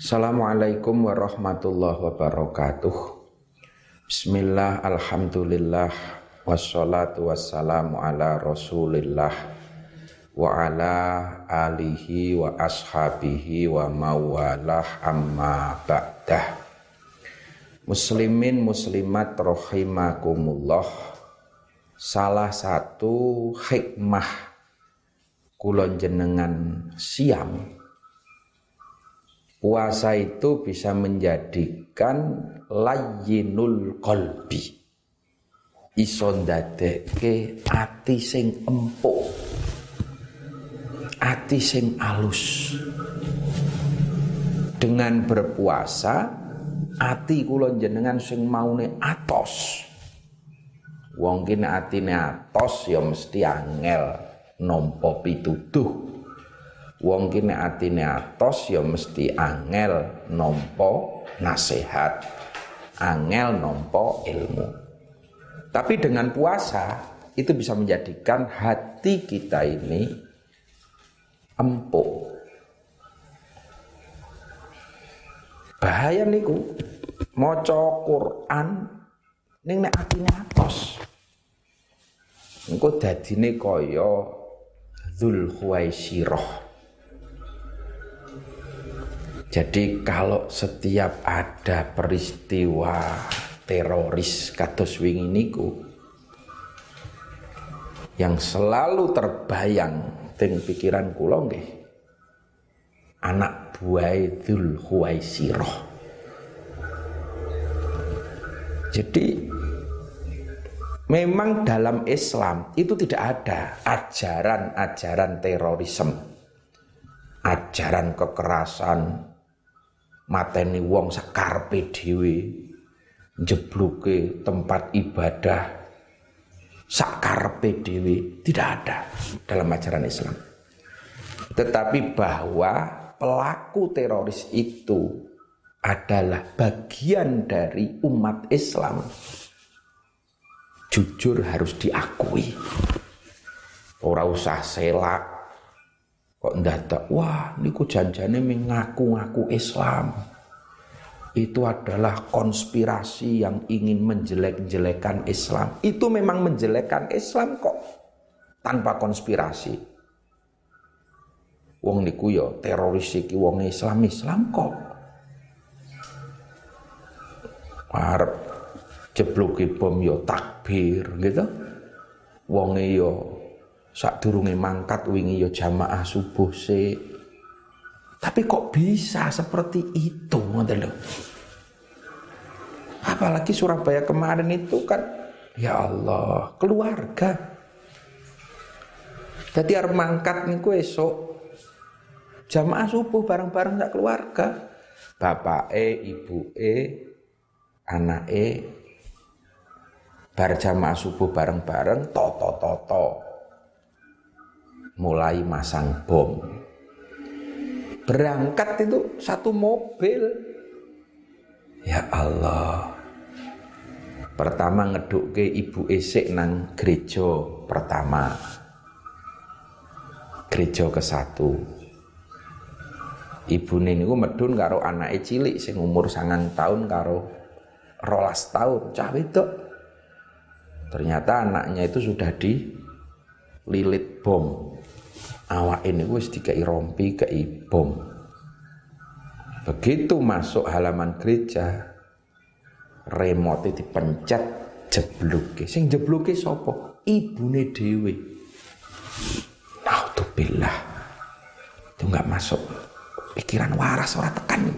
Assalamualaikum warahmatullahi wabarakatuh. Bismillah, Alhamdulillah Wassalatu wassalamu ala rasulillah Wa ala alihi wa ashabihi wa mawalah amma ba'dah. Muslimin muslimat rahimakumullah. Salah satu hikmah kulon jenengan siam Puasa itu bisa menjadikan layyinul qalbi. Iso ndadeke ati sing empuk. Ati sing alus. Dengan berpuasa ati kula jenengan sing maune atos. Wong ki nek atine atos ya mesti angel nampa pituduh Wong nek atine atos ya mesti angel nampa nasihat, angel nampa ilmu. Tapi dengan puasa itu bisa menjadikan hati kita ini empuk. Bahaya niku maca Quran ning nek atine atos. Engko dadine kaya Dzul Khuwaisirah. Jadi kalau setiap ada peristiwa teroris kados wingi niku yang selalu terbayang teng pikiran kula nggih anak buah Dzul Khuwaisirah. Jadi memang dalam Islam itu tidak ada ajaran-ajaran terorisme, ajaran kekerasan, mateni wong sakarpe dhewe jebluke tempat ibadah sakarpe dhewe tidak ada dalam ajaran Islam. Tetapi bahwa pelaku teroris itu adalah bagian dari umat Islam jujur harus diakui. Ora usah selak Kok ndadak, wah niku janjane mengaku-ngaku Islam. Itu adalah konspirasi yang ingin menjelek-jelekan Islam. Itu memang menjelekkan Islam kok. Tanpa konspirasi. Wong niku ya teroris iki wong Islam Islam kok. Arep jebluki bom yo ya takbir gitu. Wong ya Sak durunge mangkat wingi ya jamaah subuh sih. Tapi kok bisa seperti itu lho. Apalagi Surabaya kemarin itu kan ya Allah, keluarga. Jadi harus mangkat niku esok jamaah subuh bareng-bareng tak keluarga. Bapak e, ibu e, anak e, bar jamaah subuh bareng-bareng, toto toto mulai masang bom. Berangkat itu satu mobil. Ya Allah. Pertama ngeduk ke ibu esek nang gereja pertama. Gereja ke satu. Ibu niku medun karo anak cilik sing umur sangang tahun karo rolas tahun cah itu. Ternyata anaknya itu sudah dililit bom awak ini wis dikai rompi kei bom. Begitu masuk halaman gereja remote dipencet jebluke. Sing jebluke sapa? Ibune dhewe. Naudzubillah. Itu nggak masuk. Pikiran waras ora tekan.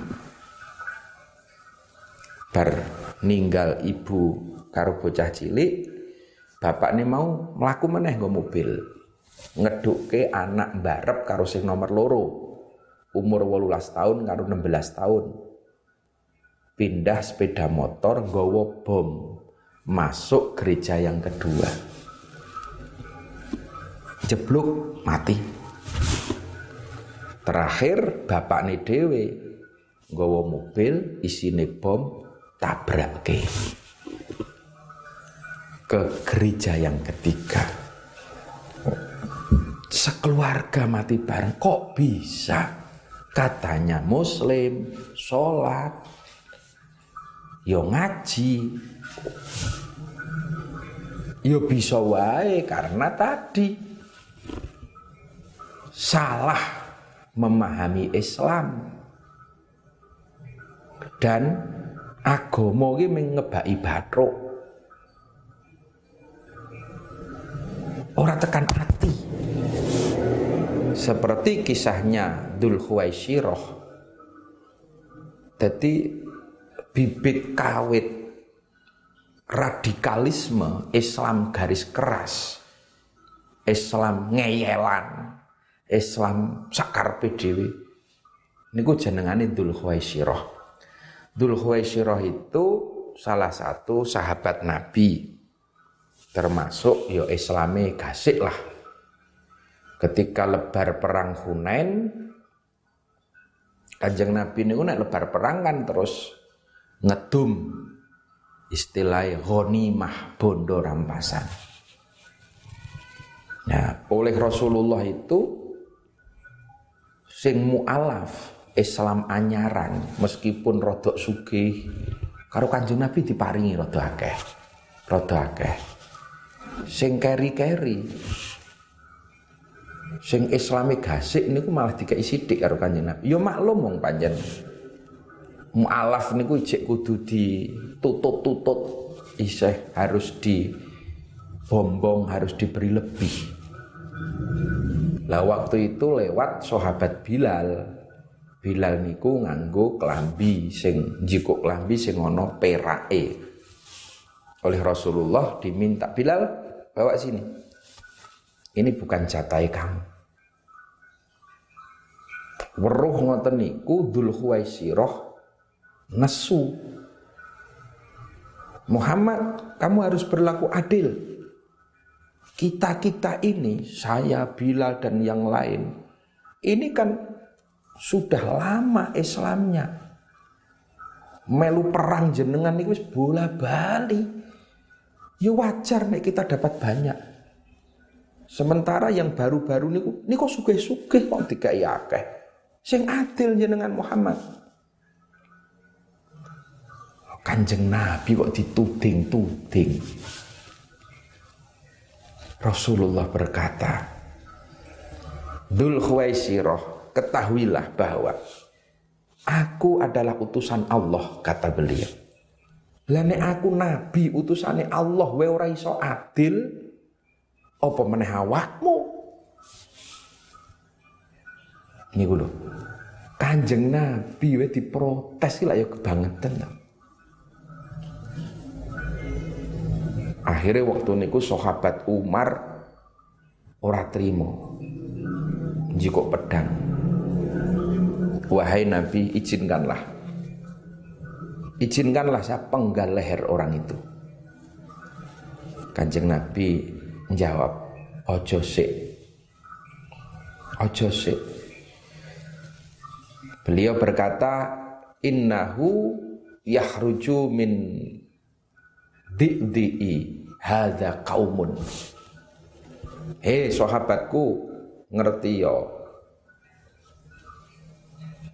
Bar ninggal ibu karo bocah cilik bapak ini mau melaku meneh nggo mobil ngeduke anak barep karo sing nomor loro. Umur 18 tahun karo 16 tahun. Pindah sepeda motor nggawa bom. Masuk gereja yang kedua. Jeblok mati. Terakhir bapak nih dewe nggawa mobil isine bom tabrak ke ke gereja yang ketiga sekeluarga mati bareng kok bisa? Katanya muslim, sholat, yo ngaji, yo bisa wae karena tadi salah memahami Islam. Dan agama iki mengebaki batruk ora tekan hati. Seperti kisahnya Dul Khuwaisyirah jadi bibit kawit radikalisme Islam garis keras Islam ngeyelan Islam sakar PDW niku jenengane Dul Khuwaisyirah Dul Khuwaisyirah itu salah satu sahabat Nabi termasuk yo ya Islami gasik lah ketika lebar perang Hunain Kanjeng Nabi ini nek lebar perang kan terus ngedum istilah ghanimah bondo rampasan. Ya, oleh Rasulullah itu sing mualaf Islam anyaran meskipun rodok sugih karo Kanjeng Nabi diparingi rada akeh. Rada akeh. Sing keri-keri sing islami gasik niku malah dikai sithik karo Kanjeng Nabi. Ya maklum wong panjen. Mualaf niku ijek kudu ditutut-tutut isih harus di bombong harus diberi lebih. Lah waktu itu lewat sahabat Bilal. Bilal niku nganggo klambi sing jikuk klambi sing ana perake. Oleh Rasulullah diminta Bilal bawa sini ini bukan jatai kamu. Weruh ngoten niku Dzul Khuwaisirah nesu. Muhammad, kamu harus berlaku adil. Kita-kita ini, saya, Bilal dan yang lain, ini kan sudah lama Islamnya. Melu perang jenengan itu bola bali. Ya wajar nih kita dapat banyak. Sementara yang baru-baru niku niku sugih-sugih kok dikai akeh. Sing adil jenengan Muhammad. Kanjeng Nabi kok dituding-tuding. Rasulullah berkata, Dul Khuwaisirah, ketahuilah bahwa aku adalah utusan Allah, kata beliau. Lane aku nabi utusane Allah we ora iso adil, apa meneh awakmu? Ini lho. Kanjeng Nabi we diprotes lah ya kebangetan. Akhirnya waktu niku sahabat Umar ora terima. Jiko pedang. Wahai Nabi, izinkanlah. Izinkanlah saya penggal leher orang itu. Kanjeng Nabi Jawab, ojo sik. Ojo sik. Beliau berkata, innahu yahruju min di'di'i hadza kaumun. Hei sahabatku, ngerti yo.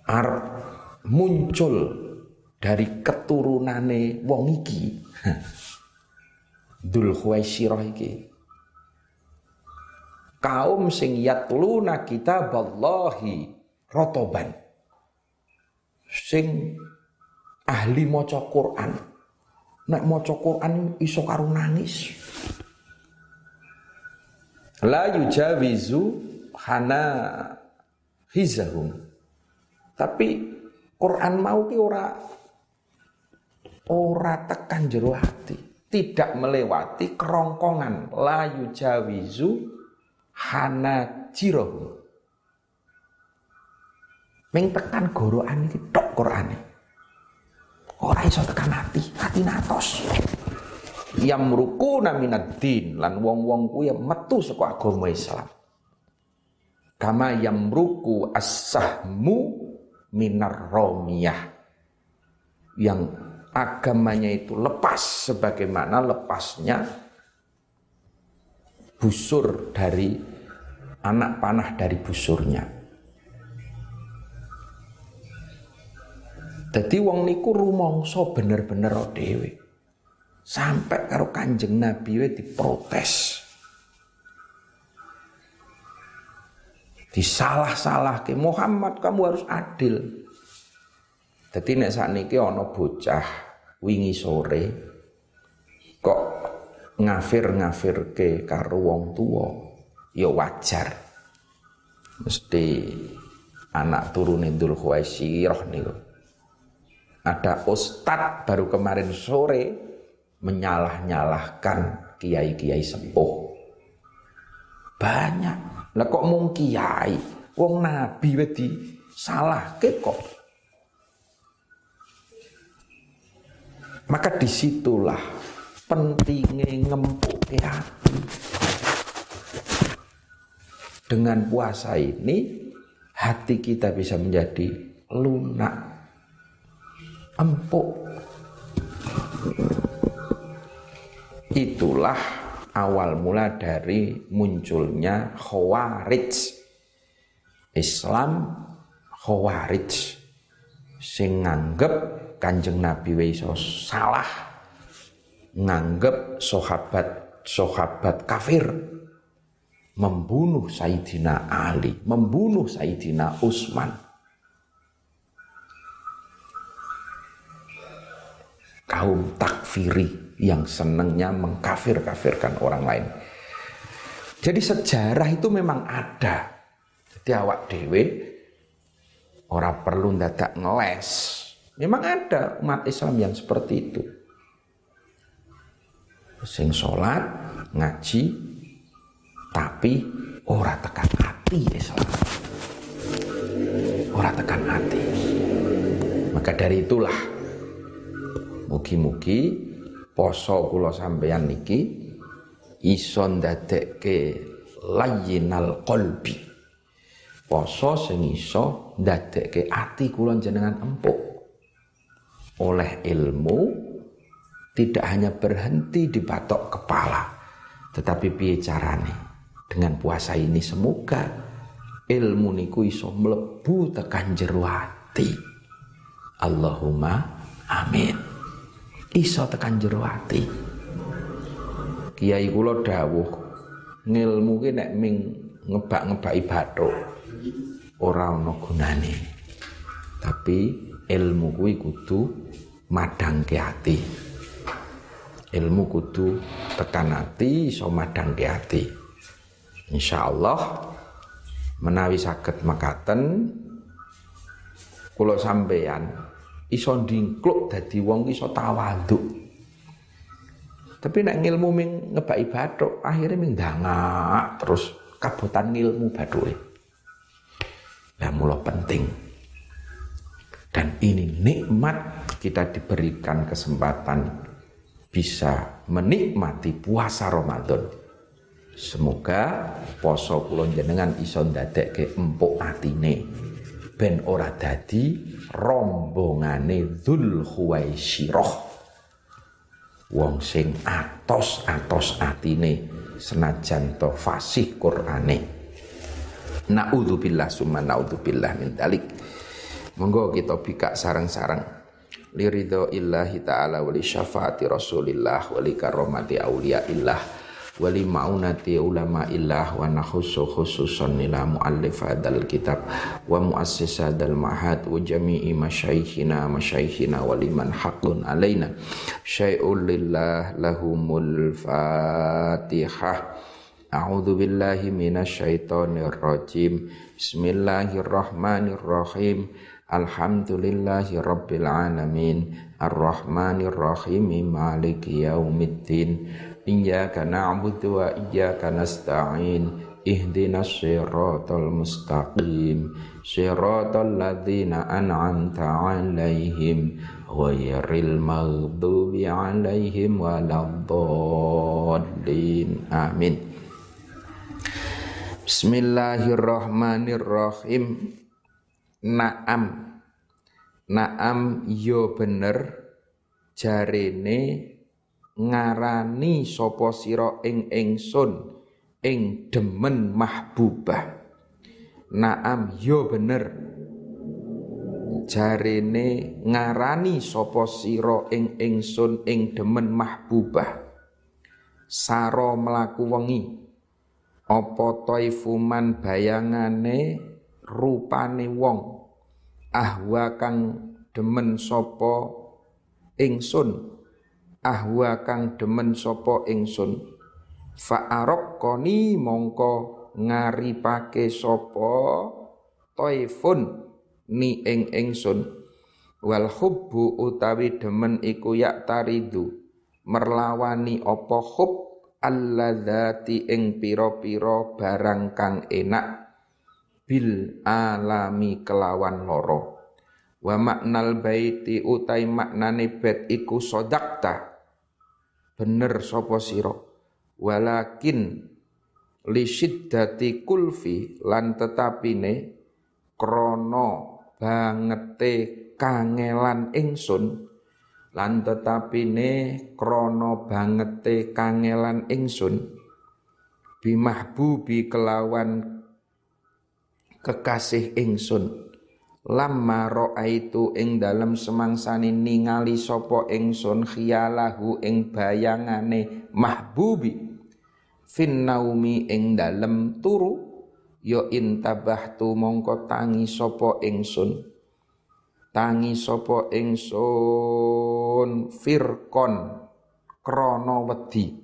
Arab muncul dari keturunane wong iki. Dul Khuwaisirah iki. Kaum sing yatluna kitaballahi rotoban. Sing ahli maca Quran. Nek maca Quran iso karo nangis. La yujawizu hana hizahum tapi Quran mau ki ora ora tekan jero hati tidak melewati kerongkongan la yujawizu hana jirohum. Ming tekan goroan iki tok Qur'ane. Ora iso tekan hati, hati natos. Yamruku naminad din lan wong-wong kuwi metu saka agama Islam. Kama yamruku as-sahmu minar romiyah. Yang agamanya itu lepas sebagaimana lepasnya busur dari anak panah dari busurnya. Jadi wong niku rumangsa bener-bener dhewe. Sampai karo Kanjeng Nabi we diprotes. Disalah-salah ke Muhammad kamu harus adil. Jadi nek sakniki ana bocah wingi sore kok ngafir-ngafir ke karo wong tua ya wajar. Mesti anak turune Dzul Khuwaisirah niku. Ada ustad baru kemarin sore menyalah-nyalahkan kiai-kiai sepuh. Banyak. Lah kok mung kiai? Wong nabi wedi salah kok. Maka di situlah pentingnya ngempuk hati. Dengan puasa ini hati kita bisa menjadi lunak, empuk. Itulah awal mula dari munculnya Khawarij. Islam Khawarij sing nganggep Kanjeng Nabi iso salah nganggep sahabat sahabat kafir membunuh Sayyidina Ali, membunuh Sayyidina Utsman. Kaum takfiri yang senangnya mengkafir-kafirkan orang lain. Jadi sejarah itu memang ada. Jadi awak dewe orang perlu dadak ngeles. Memang ada umat Islam yang seperti itu. Sing sholat, ngaji, tapi ora tekan hati Islam ora tekan hati maka dari itulah mugi-mugi poso kula sampeyan niki iso ndadekke layyinal qalbi. Poso sing iso ndadekke ati kula jenengan empuk oleh ilmu tidak hanya berhenti di batok kepala tetapi piye carane dengan puasa ini semoga ilmu niku iso mlebu tekan jero ati. Allahumma amin. Iso tekan jero ati. Kiai kula dawuh ngilmu ki nek ming ngebak-ngebaki bathuk ora ana gunane. Tapi ilmu kuwi kudu madangke ati. Ilmu kudu tekan ati iso madangke ati. Insya Allah menawi sakit makaten kula sampeyan iso ndingkluk dadi wong iso tawaduk. Tapi nek ngilmu ming ngebaki bathuk akhirnya ming dangak terus kabutan ngilmu bathuke. Lah mula penting. Dan ini nikmat kita diberikan kesempatan bisa menikmati puasa Ramadan Semoga poso kula jenengan iso ndadekke empuk atine ben ora dadi rombongane Dzul Khuwaisirah. Wong sing atos-atos atine senajan to fasih Qur'ane. Naudzubillah summa naudzubillah min dalik. Monggo kita bikak sarang-sarang liridho illahi ta'ala wali syafaati rasulillah wali karomati awliya illah wali ma'unati ulama illah wa nakhusu khususan ila muallif hadal kitab wa muassis hadal mahad wa jami'i masyaikhina masyaikhina wa liman haqqun alaina syai'un lillah lahumul fatihah A'udzu billahi minasyaitonir rajim Bismillahirrahmanirrahim Alhamdulillahi rabbil alamin Ar-Rahmanir Rahim Maliki yaumiddin Iyyaka na'budu wa iyyaka nasta'in ihdinas siratal mustaqim siratal ladzina an'amta 'alaihim ghairil maghdubi 'alaihim waladdallin amin Bismillahirrahmanirrahim Naam. Naam yo bener. Jarene ngarani sapa sira ing ingsun ing demen mahbubah. Naam yo bener. Jarene ngarani sapa sira ing ingsun ing demen mahbubah. Saro mlaku wengi. Apa taifuman bayangane rupane wong. Ahwa kang demen sapa ingsun. Ahwa kang demen sapa ingsun. Fa koni mongko ngaripake sapa taifun ni ing ingsun. Wal hubbu utawi demen iku yak taridu merlawani apa hub? Alladzati ing pira-pira barang kang enak bil alami kelawan loro. Wa maknal baiti utai maknane bet iku sodakta. Bener sapa walakin li syiddati kulfi lan tetapine krana bangete kangelan ingsun lan tetapine krana bangete kangelan ingsun. Bimahbubi kelawan kekasih ingsun. Lamma itu ing dalem semangsane ningali sapa ingsun khiyalahu ing bayangane mahbubi. Fin naumi ing dalem turu ya intabahtu mongko tangi sapa ingsun. Tangi sapa ingsun firkon krana wedi.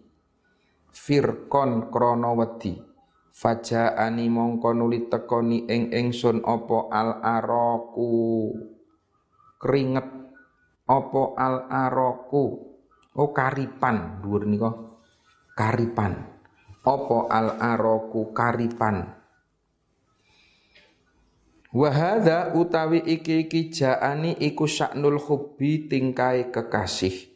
Firkon krana wedi fajaani mongko nuli tekoni ing ingsun apa al araku keringet apa al araku oh karipan dhuwur nika. Karipan. Apa al araku karipan Wahada utawi iki iki jaani iku saknul hubbi tingkai kekasih.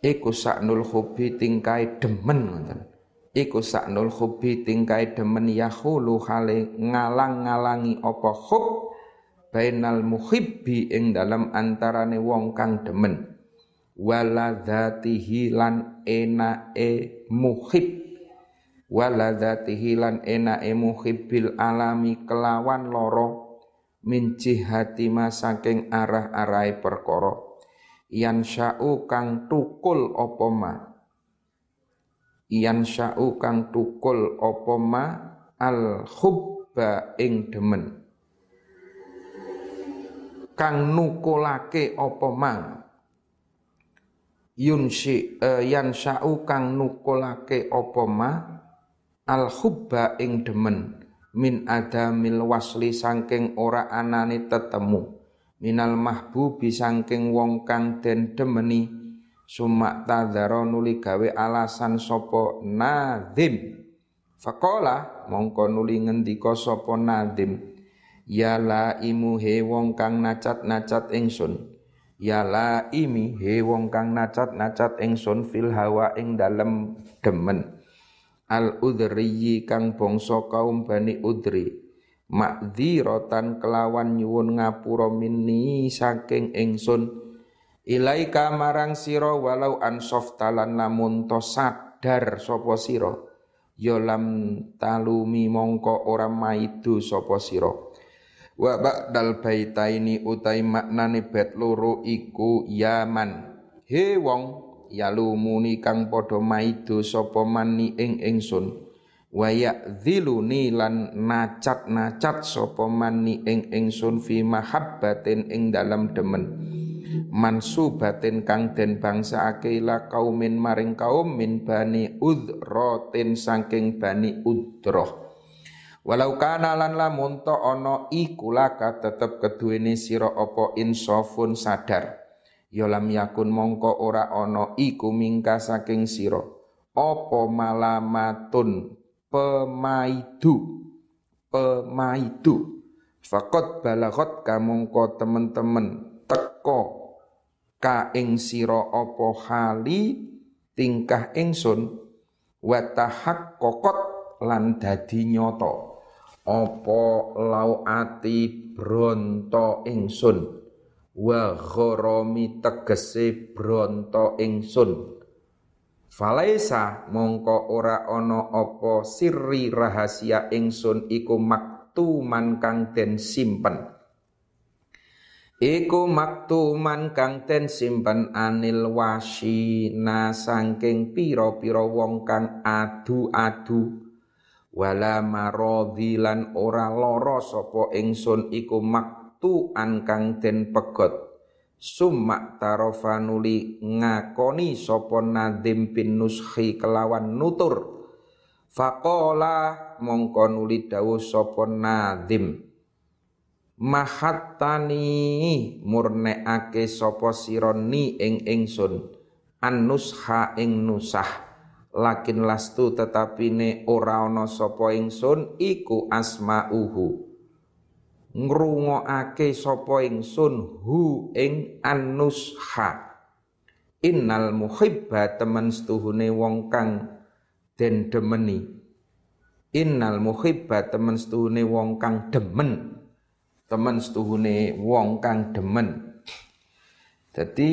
Iku saknul hubbi tingkai demen ngoten. Iku saknul hubbi tingkai demen yahulu hale ngalang-ngalangi apa hub bainal muhibbi ing dalam antarane wong kang demen. Waladzatihi lan enae muhib. Waladzatihi lan enake muhibbil alami kelawan loro min jihati saking arah-arahe perkara. Yan sya'u kang tukul apa ma yan sya'u kang tukul apa ma? Al hubba ing demen. Kang nukulake apa ma yunsi uh, yan sya'u kang nukulake apa ma? Al hubba ing demen. Min adamil wasli sangking ora anane tetemu. Minal mahbubi sangking wong kang den demeni sumak tadzara nuli gawe alasan sapa nadim faqala mongko nuli ngendika sapa nadim ya la imu he wong kang nacat-nacat ingsun ya la imi he wong kang nacat-nacat ingsun fil hawa ing dalem demen. Al udriyi kang bangsa kaum Bani Udri makdziratan kelawan nyuwun ngapura minni saking ingsun ilaika marang sira walau ansof talan lamun to sadar sapa sira. Ya lam talumi mongko ora maidu sapa sira. Wa ba'dal baitaini utai maknane bet loro iku yaman. He wong yalumuni kang padha maido sapa mani ing ingsun. Wa ya'dziluni lan nacat-nacat sapa mani ing ingsun fi mahabbatin ing dalam demen mansubatin kang den bangsakake ila kaumin maring kaum min bani udratin saking bani udroh Walau kana lan lamun to ana iku laka tetep keduwene sira apa insafun sadar. Ya lam yakun mongko ora ana iku mingka saking sira. Apa malamatun? Pemaidu. Pemaidu. Fakot balagot kamongko temen-temen teko ka ing sira apa hali tingkah ingsun wa tahaqqaqat lan dadi nyata. Apa lauati bronto ingsun wa ghoromi tegese bronto ingsun. Falaisa mongko ora ana apa sirri rahasia ingsun iku maktuman kang den simpen Iku maktuman kang ten simpen anil wasina sangking piro-piro wong kang adu-adu. Wala maradilan ora lara sapa ingsun iku maktuan kang den pegot. Summa tarofanuli ngakoni sapa nadim bin nuskhi kelawan nutur. Faqala mongko nuli dawuh nadim mahattani murneake sapa sira ni ing ingsun annusha ing nusah. Lakin lastu tetapine ora ana sapa ingsun iku asmauhu. Ngrungokake sapa ingsun hu ing annusha. Innal muhibba temen setuhune wong kang den demeni. Innal muhibba temen setuhune wong kang demen temen setuhune wong kang demen. Jadi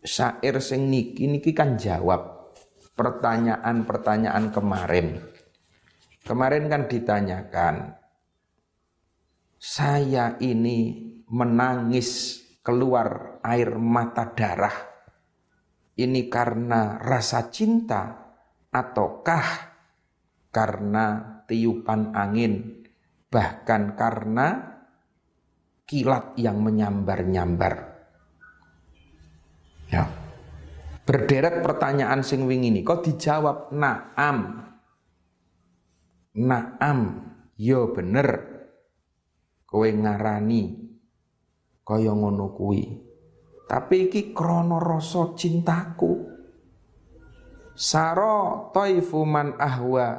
syair sing niki niki kan jawab pertanyaan-pertanyaan kemarin. Kemarin kan ditanyakan, saya ini menangis keluar air mata darah. Ini karena rasa cinta ataukah karena tiupan angin, bahkan karena kilat yang menyambar-nyambar. Ya. Berderet pertanyaan sing wing ini, kok dijawab naam. Naam, yo ya bener. Kowe ngarani kaya ngono kuwi. Tapi iki krana rasa cintaku. Saro taifu man ahwa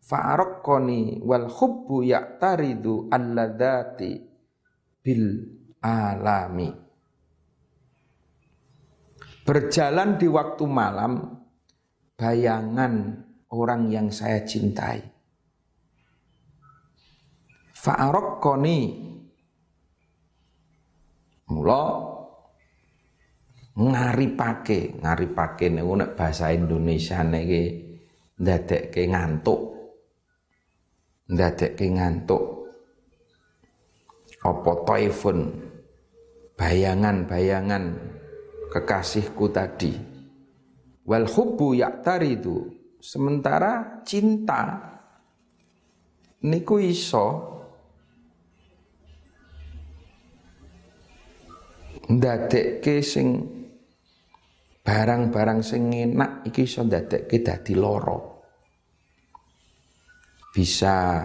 fa'araqqani wal hubbu ya'taridu alladati bil alami. Berjalan di waktu malam bayangan orang yang saya cintai. Fa'arakkoni mula ngaripake, ngaripake niku nek bahasa Indonesia niki ndadekke ngantuk. Ndadekke ngantuk apa taifun? Bayangan-bayangan kekasihku tadi. Wal hubbu yaktaridu. Sementara cinta niku iso. Ndadekke sing barang-barang sing enak iki iso ndadekke dadi loro bisa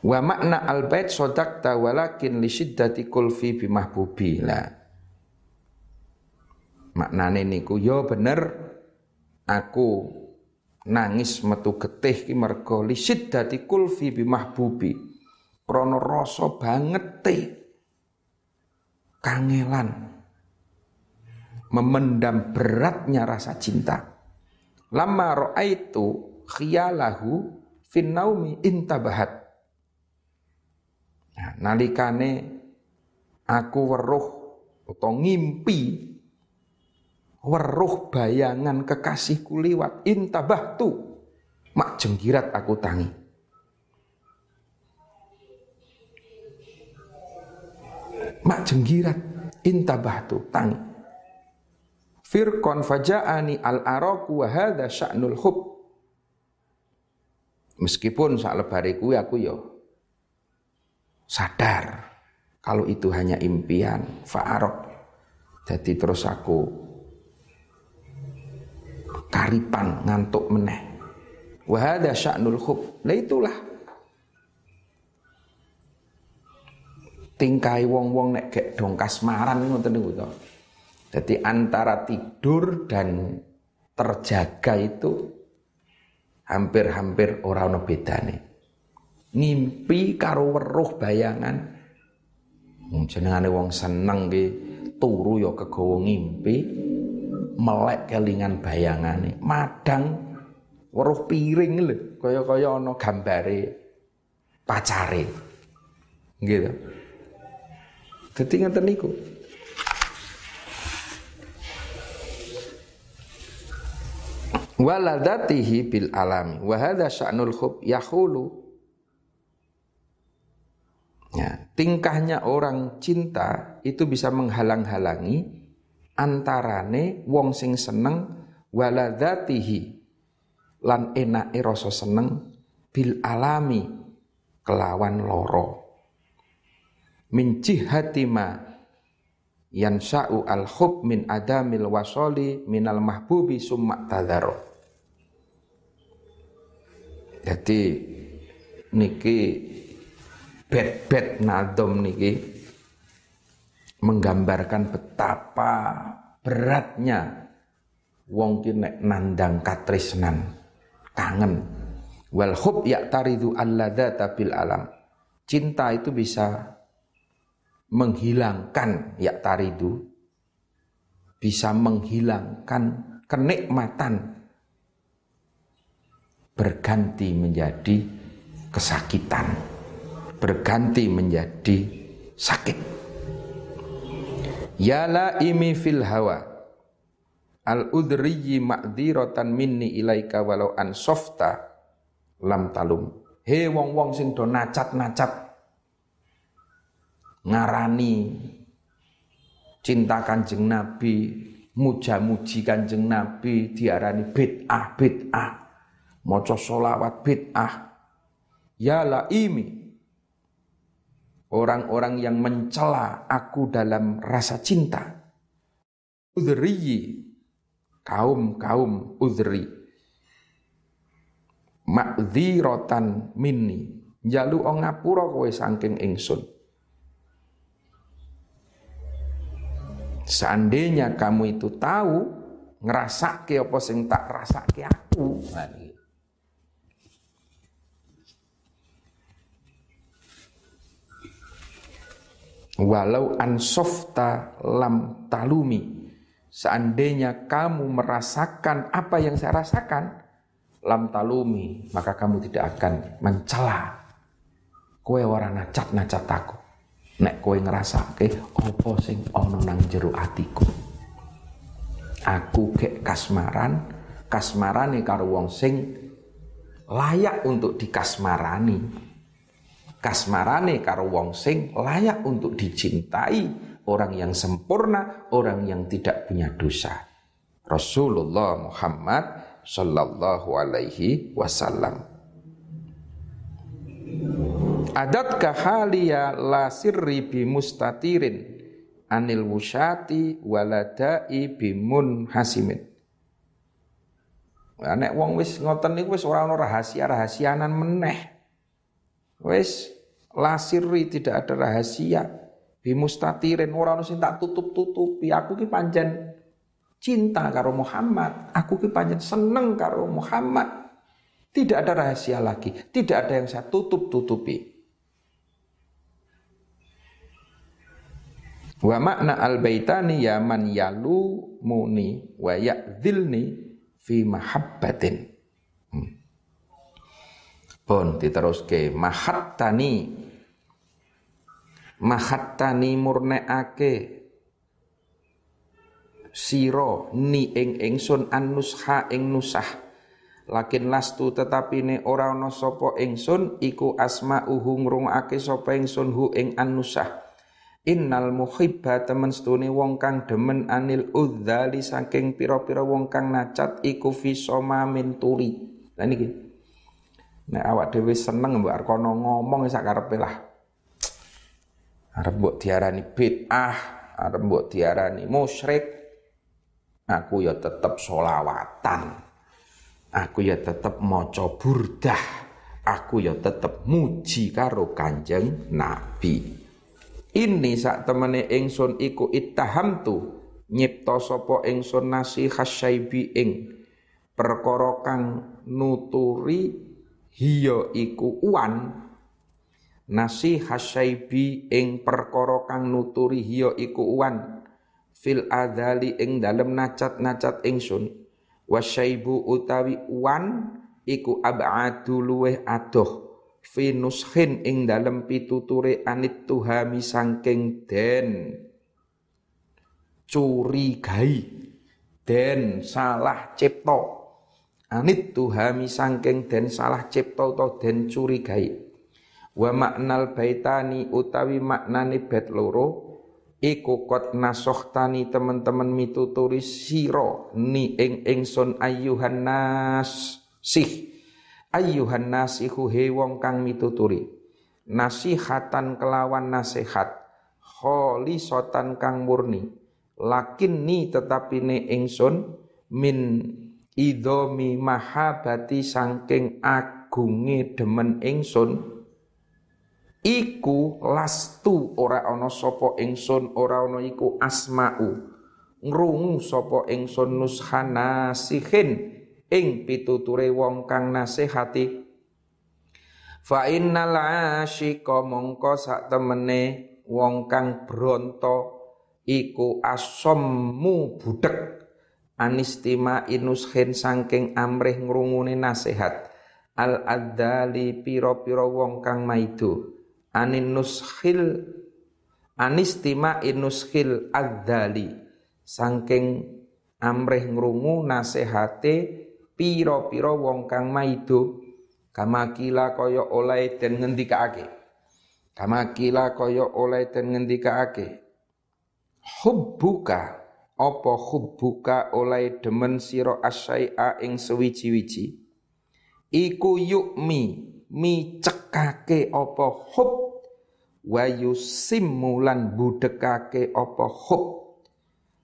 Wa makna al-bait sodakta walakin li syiddati kulfi bimahbubi lah. Maknane niku ya bener aku nangis metu getih ki mergo li syiddati kulfi bimahbubi. Krana rasa banget te kangelan memendam beratnya rasa cinta. Lama itu khiyalahu fin naumi intabahat nalikane aku weruh atau ngimpi weruh bayangan kekasihku liwat. Intabahtu mak jenggirat aku tangi. Mak jenggirat intabahtu tangi. Firqon faja'ani al-araku wa hadha sya'nul hub. Meskipun sak lebare kuwi aku ya sadar. Kalau itu hanya impian fa'arok. Jadi terus aku karipan ngantuk meneh. Wahada sya'nul khub. Lah itulah. Tingkai wong-wong nek gek dong kasmaran ngoten niku jadi antara tidur dan terjaga itu hampir-hampir orang ono bedane ngimpi karo weruh bayangan. Jenengane wong seneng ki turu ya kegawa ngimpi melek kelingan bayangane. Madang weruh piring lho kaya-kaya ana gambare pacare. Gitu dadi ngeten niku. Waladatihi bil alami. Wa hadza sya'nul khub yahulu Ya, tingkahnya orang cinta itu bisa menghalang-halangi antarane wong sing seneng waladzatihi lan enake rasa seneng bil alami kelawan loro min jihati ma yansa'u al hub min adamil wasoli minal mahbubi summa tadharo. Jadi niki bet-bet nadom niki menggambarkan betapa beratnya wong ki nandang katresnan. Kangen. Wal hub taridu alladzata bil alam. Cinta itu bisa menghilangkan ya taridu bisa menghilangkan kenikmatan berganti menjadi kesakitan berganti menjadi sakit. Yala imi fil hawa al udriyi ma'diratan minni ilaika walau an softa lam talum. He wong-wong sing do nacat-nacat ngarani cinta kanjeng Nabi, muja-muji kanjeng Nabi diarani bid'ah bid'ah, maca solawat bid'ah. Ya imi orang-orang yang mencela aku dalam rasa cinta. Udhriyi, kaum-kaum udhri. rotan minni, jalu ngapura kowe saking ingsun. Seandainya kamu itu tahu ngerasake apa sing tak rasake aku. Nah, walau ansofta lam talumi. Seandainya kamu merasakan apa yang saya rasakan lam talumi maka kamu tidak akan mencela kowe ora nacat-nacat aku. Nek kowe ngrasake apa sing ana nang jero atiku? Aku gek kasmaran kasmarane karo wong sing layak untuk dikasmarani kasmarane karo wong sing layak untuk dicintai, orang yang sempurna, orang yang tidak punya dosa. Rasulullah Muhammad sallallahu alaihi wasallam. Adat kahaliya la sirri bi mustatirin anil wusyati waladai bimun hasimin. Nek wong wis ngoten niku wis ora ana rahasia-rahasianan meneh. Wes lasiri tidak ada rahasia. Bimustatirin orang sing tak tutup-tutupi. Aku ki panjen cinta karo Muhammad. Aku ki panjen seneng karo Muhammad. Tidak ada rahasia lagi, tidak ada yang saya tutup-tutupi. Wa makna al-baitani ya man yalu muni wa ya'dhilni fi mahabbatin. Pun diteruske mahattani mahattani murneake siro ni ing ingsun annusha ing nusah. Lakin lastu tetapi ne ora ana sapa ingsun iku asma uhu ngrungake sapa ingsun hu ing annusah Innal muhibba temen stune wong kang demen anil udzali saking pira-pira wong kang nacat iku fi min tuli. Lah niki Nek awak dhewe seneng mbok arkono ngomong sak karepe lah. Arep mbok diarani bid'ah, arep mbok diarani musyrik, aku ya tetep solawatan. Aku ya tetep maca burdah. Aku ya tetep muji karo Kanjeng Nabi. Ini sak temene ingsun iku ittahamtu nyipta sapa ingsun nasihas syaibi ing perkara kang nuturi hiya iku uwan. Nasi hasyaibi ing perkara kang nuturi hiya iku uwan. Fil adali ing dalem nacat-nacat ingsun. Wasyaibu utawi uwan iku ab'adu luweh adoh. Fi nuskhin ing dalem pituture anit tuhami sangking den. Curigai. Den salah cipta anit tuhami sangking den salah cipta utawa den curigai. Wa maknal baitani utawi maknane bet loro iku kot nasohtani teman-teman mituturi siro ni ing ingsun ayuhan nas sih. Ayuhan nas iku he wong kang mituturi. Nasihatan kelawan nasihat kholi sotan kang murni. Lakin ni tetapi ne ingsun min idomi mahabati sangking agunge demen ingsun iku lastu ora ana sapa ingsun ora ana iku asma'u. Ngrungu sapa ingsun nushana sihin ing pituture wong kang nasihati. Fa innal asyiqa mongko sak temene wong kang bronto iku asammu budek anistima inushin sangking amrih ngrungune nasihat al adzali pira-pira wong kang maido. Anin nuskhil anistima inushil adzali. Saking amrih ngrungu nasehate pira-pira wong kang maido. Kamakila kaya oleh den ngendikake. Kamakila kaya oleh den ngendikake. Hubbuka apa hubbuka oleh demen sira asyai'a ing sewiji-wiji? Iku yukmi mi cekake apa hub? Wa yusimmulan budekake apa hub?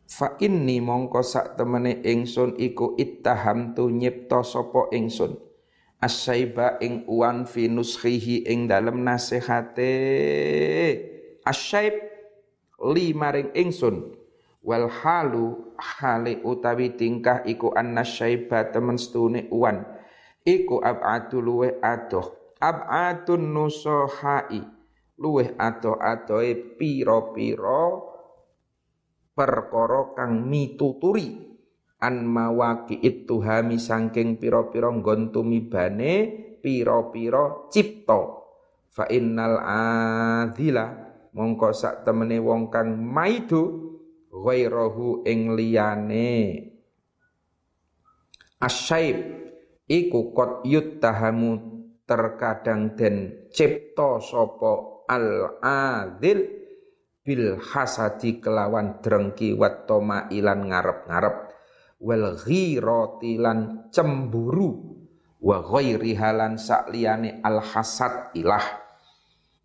Fa inni mongko sak temene ingsun iku ittahamtu nyipta sapa ingsun. Asyaiba ing uwan fi nuskhihi ing dalem nasihate. Asyaib li maring ingsun wal halu hale utawi tingkah iku annasyaiba temen stune uwan. Iku ab'atu luweh adoh. Ab'atun nusohai luweh adoh-adohe piro-piro perkara kang mituturi. An mawaki itu hami sangking piro-piro nggon tumibane piro-piro cipto fa innal adila mongko sak temene wong kang maidu ghairahu ing liyane. Asyaib iku kot yuttahamu terkadang den cipta sapa al adil bil hasadi kelawan drengki wat ilan ngarep-ngarep wal ghirati lan cemburu wa ghairi halan sakliyane al hasad ilah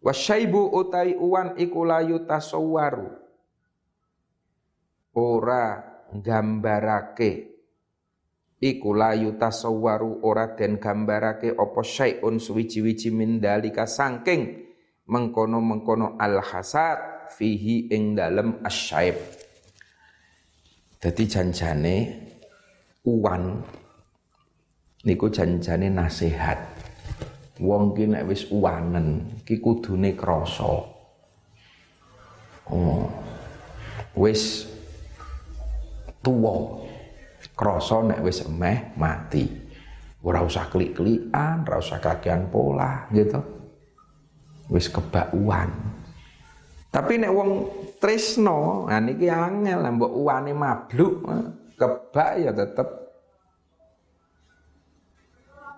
wasyaibu utai uwan iku layu tasawwaru ora gambarake. Iku layu tasawwaru ora den gambarake apa syai'un suwiji-wiji min dalika sangking mengkono-mengkono al hasad fihi ing dalem asyaib dadi janjane uwan niku janjane nasihat. Wong ki nek wis uwanen ki kudune krasa. Oh wis tuwa krasa nek wis emeh mati. Ora usah klik-klikan, ora usah kakean pola gitu. Wis kebakuan. Tapi nek wong tresno, nah niki angel mbok uwane mabluk, kebak ya tetep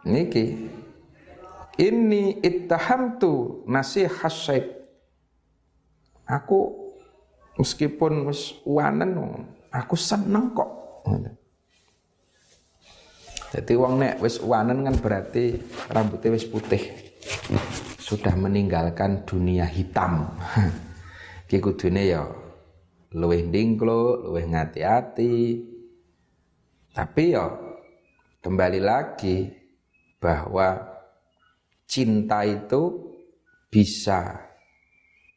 niki ini ittahamtu nasihat syaib aku meskipun wis uwanen aku seneng kok jadi wong nek wis wanen kan berarti rambutnya wis putih. Sudah meninggalkan dunia hitam. Ki kudune ya luwih ndingklo, luwih ngati-ati. Tapi ya kembali lagi bahwa cinta itu bisa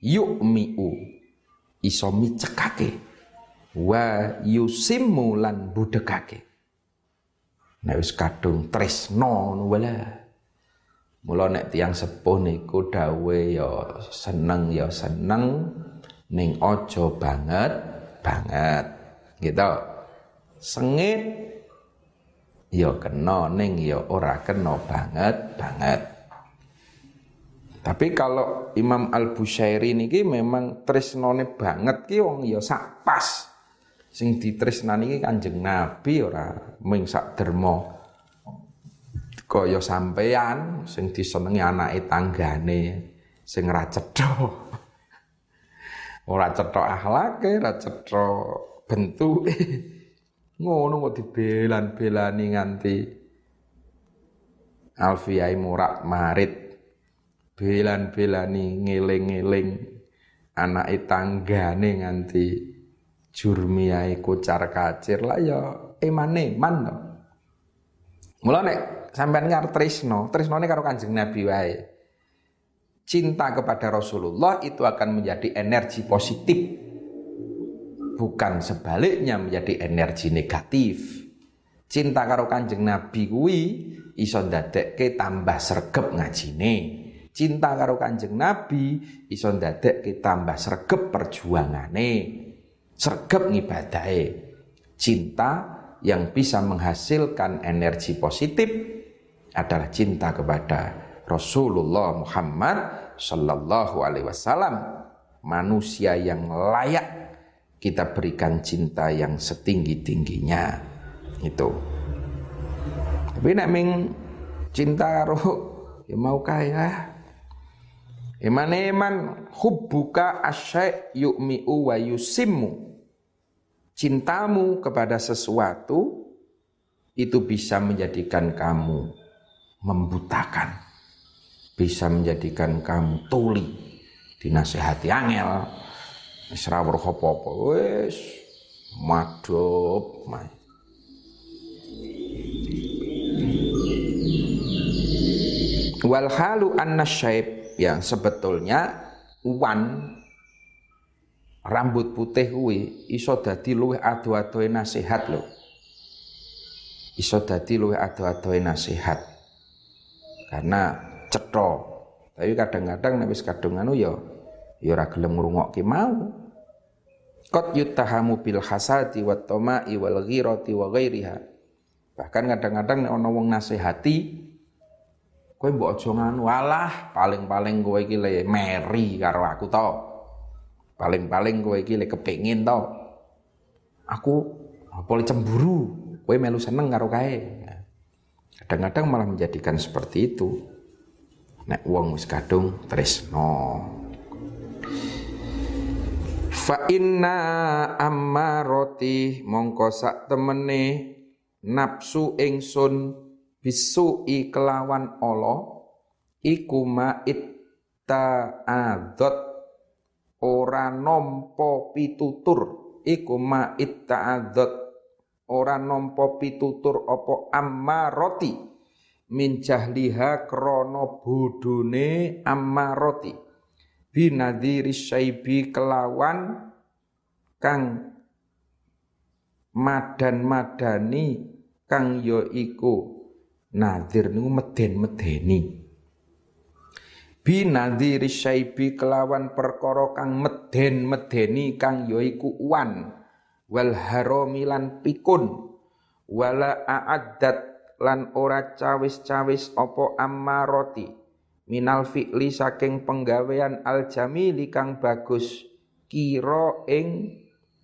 yukmiu iso micekake wa yusimmu lan budekake nek wis kadung tresno ngono wala. Mula nek tiyang sepuh niku dawe ya seneng ya seneng ning aja banget banget. Gitu sengit ya kena ning ya ora kena banget banget. Tapi kalau Imam Al Bushairi niki memang tresnone banget ki wong ya sak pas sing ditresnani iki Kanjeng Nabi ora mung sak derma kaya sampeyan sing disenengi anake tanggane sing ra cetha. Ora cetha akhlake, ora cetha bentuke. Ngono kok dibelan-belani nganti Alfiyai murak marit belan-belani ngeling-ngeling anake tanggane nganti jurmiyae kucar kacir lah ya eman-eman to. Mula nek sampean ngar tresno, tresnone karo Kanjeng Nabi wae. Cinta kepada Rasulullah itu akan menjadi energi positif. Bukan sebaliknya menjadi energi negatif. Cinta karo Kanjeng Nabi kuwi iso ndadekke tambah sregep ngajine. Cinta karo Kanjeng Nabi iso ndadekke tambah sregep perjuangane. Sregep ngibadahe. Cinta yang bisa menghasilkan energi positif adalah cinta kepada Rasulullah Muhammad sallallahu alaihi wasallam. Manusia yang layak kita berikan cinta yang setinggi-tingginya. Itu. Tapi nek ming cinta karo ya mau kaya. Iman-iman hubbuka asyai yu'mi'u wa yusimmu. Cintamu kepada sesuatu itu bisa menjadikan kamu membutakan. Bisa menjadikan kamu tuli. Dinasehati angel. Wis ra apa-apa. Wis madhep. Wal halu anna yang sebetulnya wan rambut putih kuwi iso dadi luwih ado-adoe nasihat lho. Iso dadi luwih ado-adoe nasihat. Karena cetha. Tapi kadang-kadang nek wis kadung anu ya ya ora gelem ngrungokke mau. Qad yutahamu bil hasadi wat tama'i wal ghirati wa ghairiha. Bahkan kadang-kadang nek ana wong nasihati Kowe mbok aja nganu, alah paling-paling kowe iki le meri karo aku to. Paling-paling kowe iki le kepengin to. Aku apa cemburu, kowe melu seneng karo kae. Kadang-kadang malah menjadikan seperti itu. Nek wong wis kadung tresno. Fa inna ammaroti mongko sak temene nafsu ingsun bisu'i kelawan Allah iku ma'it ta'adot ora nompo pitutur iku ma'it ta'adot ora nompo pitutur opo ammaroti min jahliha krono bodone ammaroti binadiri syaibi kelawan kang madan-madani kang yo iku. Nadir niku meden-medeni. Bi nadhiri syaibi kelawan perkara kang meden-medeni kang yaiku uwan wal harami lan pikun wala a'addat lan ora cawis-cawis apa ammaroti minal fi'li saking penggawean al jamili kang bagus kira ing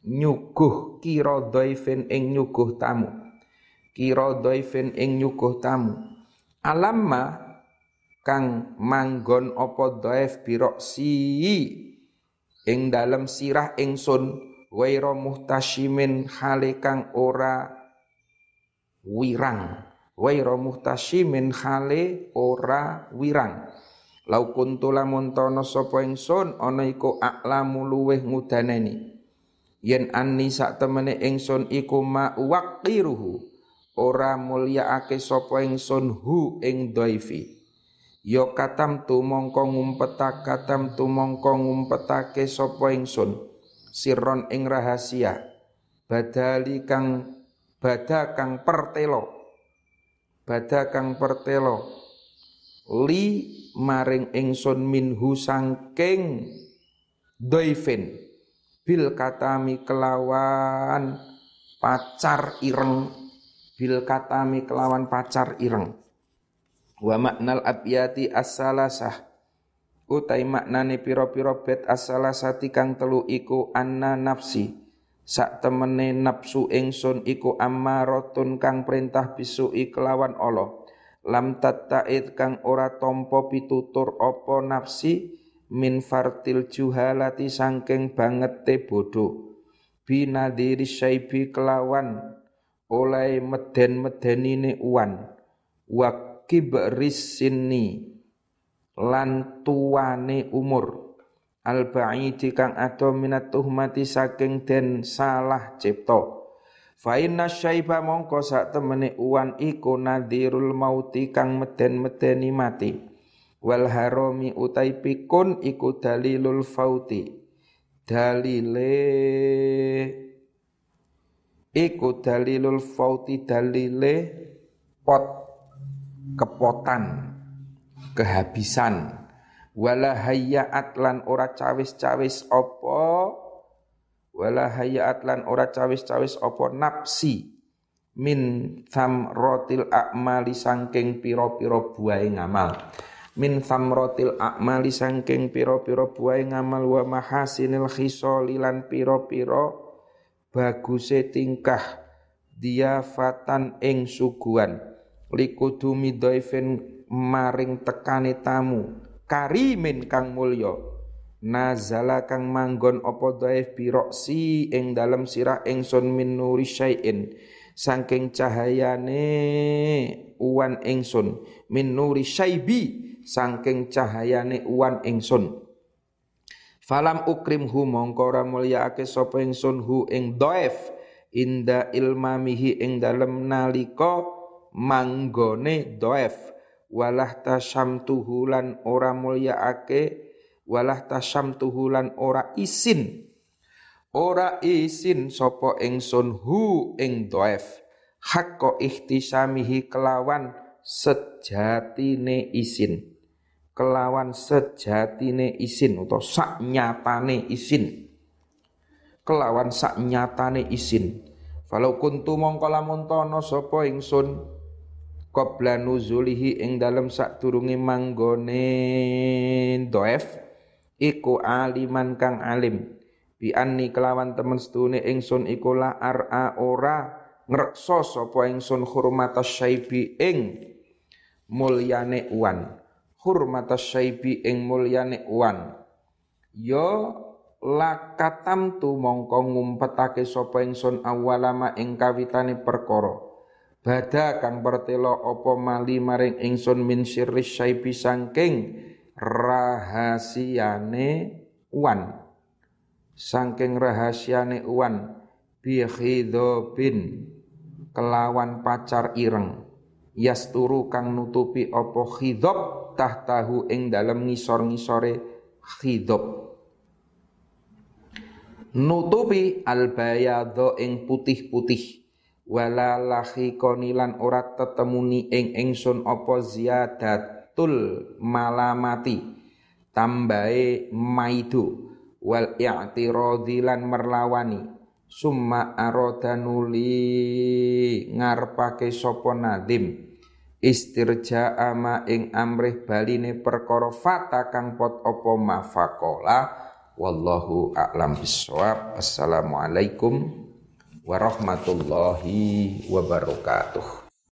nyuguh kira dhaifin ing nyuguh tamu kira dhaifin ing nyuguh tamu. Alamma kang manggon apa dhaif biroksi ing dalem sirah ingsun waira muhtasyimin hale kang ora wirang. Waira muhtasyimin hale ora wirang. Lau kuntu lamun tono sapa ingsun ana iku aklamu luweh ngudaneni. Yen anni sak temene ingsun iku ma waqiruhu ora mulyaake sapa ingsun hu ing dhaifi ya katam tu mongko ngumpetake katam tu mongko ngumpetake sapa ingsun? Sirron ing rahasia. Badali kang bada kang pertelo. Bada kang pertelo. Li maring ingsun minhu sangking dhaifin bil katami kelawan pacar ireng. Bil katami kelawan pacar ireng wa maknal abyati as-salasah. Utai maknane piro-piro bet as-salasati kang telu iku anna nafsi. Sak temene nafsu ingsun iku ammaratun kang perintah bisu kelawan Allah. Lam tatta'id kang ora tompo pitutur opo nafsi min fartil juhalati sangking te bodoh binadiri syaibi kelawan. Oleh meden-medenine uan wa kibris sinni lan tuane umur al ba'idi kang ado minat tuhmati saking den salah cipta Fa inna syaiba mongko sak temene uwan iku nadirul mauti kang meden-medeni mati. Wal harami utai pikun iku dalilul fauti. Dalile iku dalilul fauti dalile pot kepotan kehabisan. Wala hayyaat lan ora cawis-cawis apa? Wala hayat lan ora cawis-cawis apa? Nafsi min rotil a'mali sangking piro-piro buai ngamal. Min rotil a'mali sangking piro-piro buai ngamal wa mahasinil khisoli lan piro-piro baguse tingkah dia fatan ing suguhan likudumi doifen maring tekane tamu karimin kang mulya. Nazala kang manggon apa dhaif biroksi ing dalem sirah ingsun min nuri syai'in. Saking cahayane uwan ingsun min nuri syaibi saking cahayane uwan ingsun. Falam ukrimhu mongko ora mulyaake sapa ingsun hu ing dhaif. Inda ilmamihi ing dalem nalika manggone dhaif walah tasyamtuhu lan ora mulyaake. Walah tasyam tuhulan ora isin. Ora isin sopo ingsun hu ing doef. Hakko ihtisamihi kelawan sejatine isin. Kelawan sejatine isin atau sak nyatane isin. Kelawan sak nyatane isin. Falau kuntu mongko lamun sapa ingsun qabla nuzulihi ing dalem turungi manggone doef iku aliman kang alim. Bi anni kelawan temen setune ingsun iku la ara ora ngrekso sapa ingsun hurmatas syaibi ing mulyane uwan. Hurmatas syaibi ing mulyane uwan. Yo lakatam tu mongko ngumpetake sapa ingsun awalama ing kawitane perkara bada kang pertelo apa mali maring ingsun min sirri syaibi sangking rahasiane uwan. Saking rahasiane uwan bi khidobin kelawan pacar ireng. Yasturu kang nutupi apa khidob tahtahu ing dalem ngisor-ngisore khidob. Nutupi albayadho ing putih-putih wala lahi konilan ora tetemuni ing ingsun apa ziyadat tul malamati. Tambahe maidu wal i'tiradhi lan merlawani. Summa arada nuli ngarepake sapa nadim. Istirja ama ing amrih baline perkara fata kang pot apa mafakola wallahu a'lam bissawab. Assalamualaikum warahmatullahi wabarakatuh